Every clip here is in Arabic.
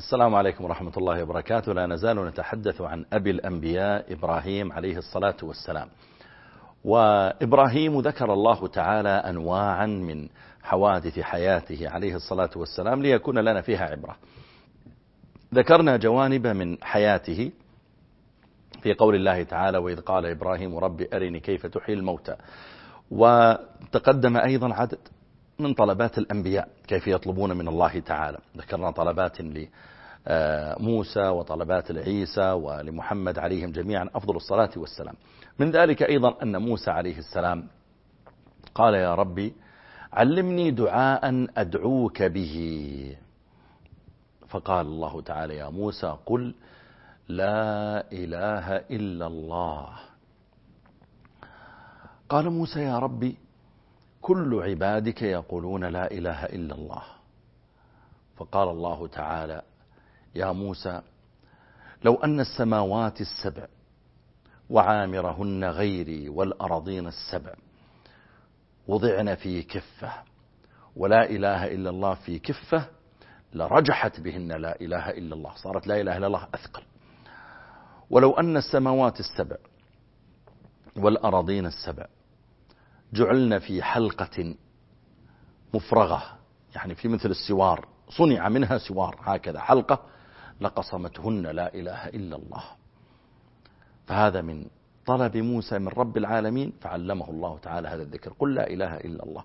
السلام عليكم ورحمة الله وبركاته. لا نزال نتحدث عن أبي الأنبياء إبراهيم عليه الصلاة والسلام. وإبراهيم ذكر الله تعالى أنواعا من حوادث حياته عليه الصلاة والسلام ليكون لنا فيها عبرة. ذكرنا جوانب من حياته في قول الله تعالى وإذ قال إبراهيم رب أرني كيف تحيي الموتى. وتقدم أيضا عدد من طلبات الأنبياء كيف يطلبون من الله تعالى. ذكرنا طلبات لموسى وطلبات لعيسى ولمحمد عليهم جميعا أفضل الصلاة والسلام. من ذلك أيضا أن موسى عليه السلام قال يا ربي علمني دعاء أدعوك به. فقال الله تعالى يا موسى قل لا إله إلا الله. قال موسى يا ربي كل عبادك يقولون لا إله إلا الله. فقال الله تعالى يا موسى لو أن السماوات السبع وعامرهن غيري والأرضين السبع وضعن في كفة ولا إله إلا الله في كفة لرجحت بهن لا إله إلا الله. صارت لا إله إلا الله أثقل. ولو أن السماوات السبع والأراضين السبع جعلنا في حلقة مفرغة يعني في مثل السوار صنع منها سوار هكذا حلقة لقصمتهن لا إله إلا الله. فهذا من طلب موسى من رب العالمين فعلمه الله تعالى هذا الذكر قل لا إله إلا الله.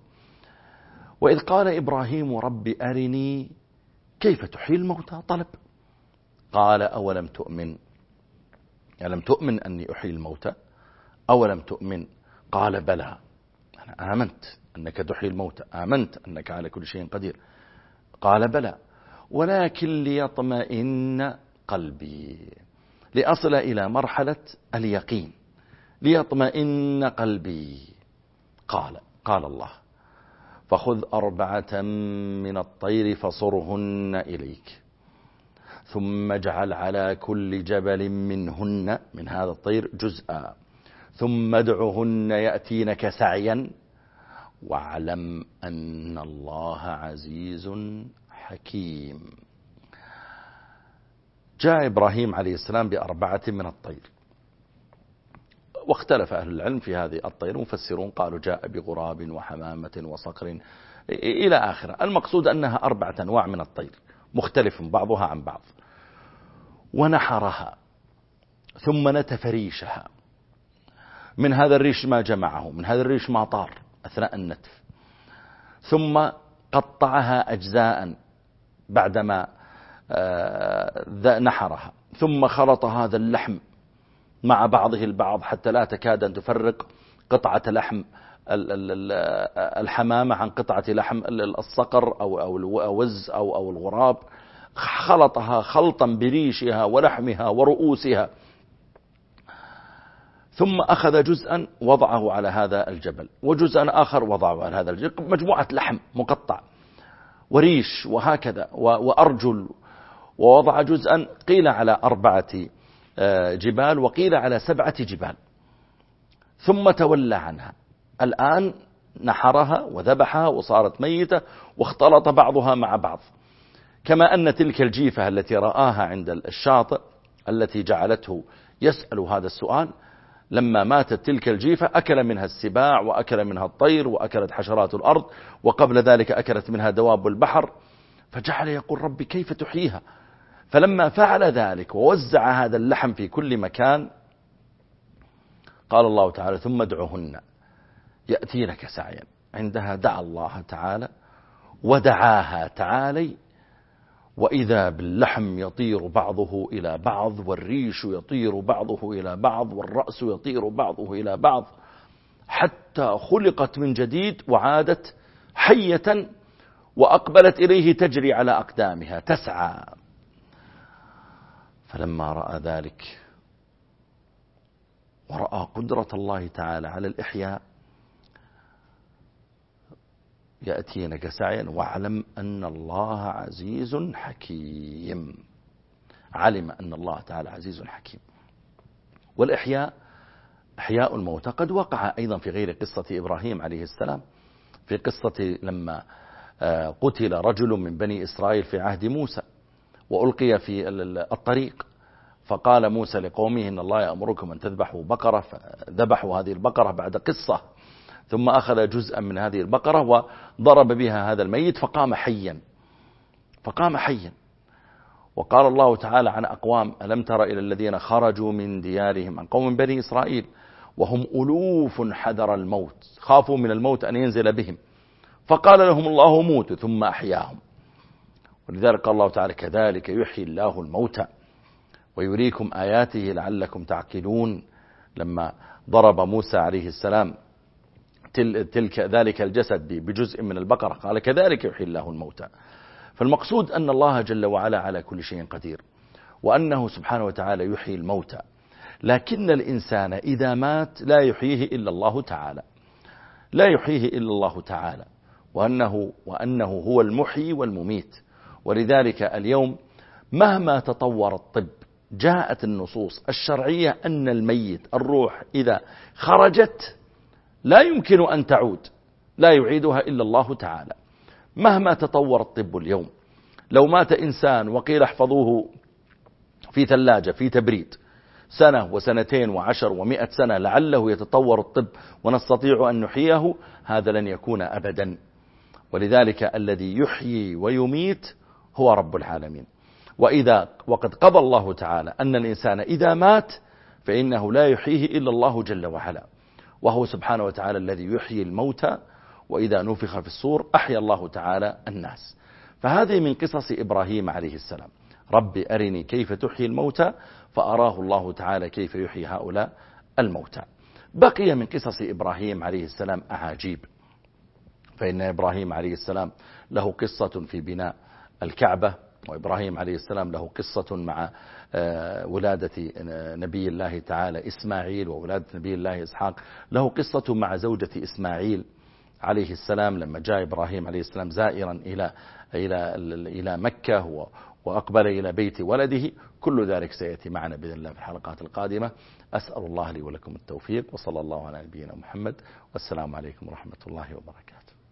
وإذ قال إبراهيم رب أرني كيف تحيي الموتى؟ طلب. قال أولم تؤمن؟ ألم تؤمن أني أحيي الموتى؟ أولم تؤمن؟ قال بلى. أنا آمنت أنك تحيي الموتى آمنت أنك على كل شيء قدير. قال بلى ولكن ليطمئن قلبي لأصل إلى مرحلة اليقين ليطمئن قلبي. قال قال الله فخذ أربعة من الطير فصرهن إليك ثم اجعل على كل جبل منهن من هذا الطير جزءا. ثم ادعهن يأتينك سعيا. واعلم أن الله عزيز حكيم. جاء إبراهيم عليه السلام بأربعة من الطير. واختلف أهل العلم في هذه الطير. مفسرون قالوا جاء بغراب وحمامة وصقر. إلى آخره. المقصود أنها أربعة أنواع من الطير. مختلف بعضها عن بعض. ونحرها. ثم نتف ريشها من هذا الريش ما جمعه من هذا الريش ما طار أثناء النتف. ثم قطعها أجزاء بعدما آه، نحرها. ثم خلط هذا اللحم مع بعضه البعض حتى لا تكاد أن تفرق قطعة لحم الحمامة عن قطعة لحم الصقر أو الوز أو أو الغراب. خلطها خلطا بريشها ولحمها ورؤوسها. ثم أخذ جزءا وضعه على هذا الجبل وجزءا آخر وضعه على هذا الجبل مجموعة لحم مقطع وريش وهكذا وأرجل ووضع جزءا قيل على أربعة آه، جبال وقيل على سبعة جبال. ثم تولى عنها. الآن نحرها وذبحها وصارت ميتة واختلط بعضها مع بعض. كما أن تلك الجيفة التي رآها عند الشاطئ التي جعلته يسأل هذا السؤال لما ماتت تلك الجيفة أكل منها السباع وأكل منها الطير وأكلت حشرات الأرض وقبل ذلك أكلت منها دواب البحر فجعل يقول ربي كيف تحييها؟ فلما فعل ذلك ووزع هذا اللحم في كل مكان قال الله تعالى ثم ادعهن يأتينك سعيا. عندها دعا الله تعالى ودعاها تعالي وإذا باللحم يطير بعضه إلى بعض والريش يطير بعضه إلى بعض والرأس يطير بعضه إلى بعض حتى خلقت من جديد وعادت حية وأقبلت إليه تجري على أقدامها تسعى. فلما رأى ذلك ورأى قدرة الله تعالى على الإحياء يأتينك سعيا. واعلم أن الله عزيز حكيم. علم أن الله تعالى عزيز حكيم. والإحياء إحياء الموتى قد وقع أيضا في غير قصة إبراهيم عليه السلام. في قصة لما آه، قتل رجل من بني إسرائيل في عهد موسى. وألقي في الطريق. فقال موسى لقومه إن الله يأمركم أن تذبحوا بقرة فذبحوا هذه البقرة بعد قصة. ثم أخذ جزءا من هذه البقرة وضرب بها هذا الميت فقام حيا. فقام حيا. وقال الله تعالى عن أقوام ألم تر إلى الذين خرجوا من ديارهم عن قوم بني إسرائيل وهم ألوف حذر الموت خافوا من الموت أن ينزل بهم. فقال لهم الله موتوا ثم أحياهم. ولذلك قال الله تعالى كذلك يحيي الله الموتى ويريكم آياته لعلكم تعقلون. لما ضرب موسى عليه السلام تلك ذلك الجسد بجزء من البقرة. قال كذلك يحيي الله الموتى. فالمقصود أن الله جل وعلا على كل شيء قدير وأنه سبحانه وتعالى يحيي الموتى. لكن الإنسان إذا مات لا يحييه إلا الله تعالى. لا يحييه إلا الله تعالى. وأنه, وأنه هو المحيي والمميت. ولذلك اليوم مهما تطور الطب جاءت النصوص الشرعية أن الميت الروح إذا خرجت لا يمكن أن تعود. لا يعيدها إلا الله تعالى. مهما تطور الطب اليوم لو مات إنسان وقيل احفظوه في ثلاجة في تبريد سنة وسنتين وعشر ومئة سنة لعله يتطور الطب ونستطيع أن نحييه هذا لن يكون أبدا. ولذلك الذي يحيي ويميت هو رب العالمين. وإذا وقد قضى الله تعالى أن الإنسان إذا مات فإنه لا يحييه إلا الله جل وعلا. وهو سبحانه وتعالى الذي يحيي الموتى وإذا نفخ في الصور أحيا الله تعالى الناس. فهذه من قصص إبراهيم عليه السلام. رب أرني كيف تحيي الموتى فأراه الله تعالى كيف يحيي هؤلاء الموتى. بقي من قصص إبراهيم عليه السلام أعاجيب. فإن إبراهيم عليه السلام له قصة في بناء الكعبة. وإبراهيم عليه السلام له قصة مع آه، ولادة نبي الله تعالى إسماعيل وولادة نبي الله إسحاق. له قصة مع زوجة إسماعيل عليه السلام لما جاء إبراهيم عليه السلام زائرا إلى إلى إلى مكة وأقبل إلى بيت ولده. كل ذلك سيأتي معنا بإذن الله في الحلقات القادمة. أسأل الله لي ولكم التوفيق وصلى الله على نبينا محمد. والسلام عليكم ورحمة الله وبركاته.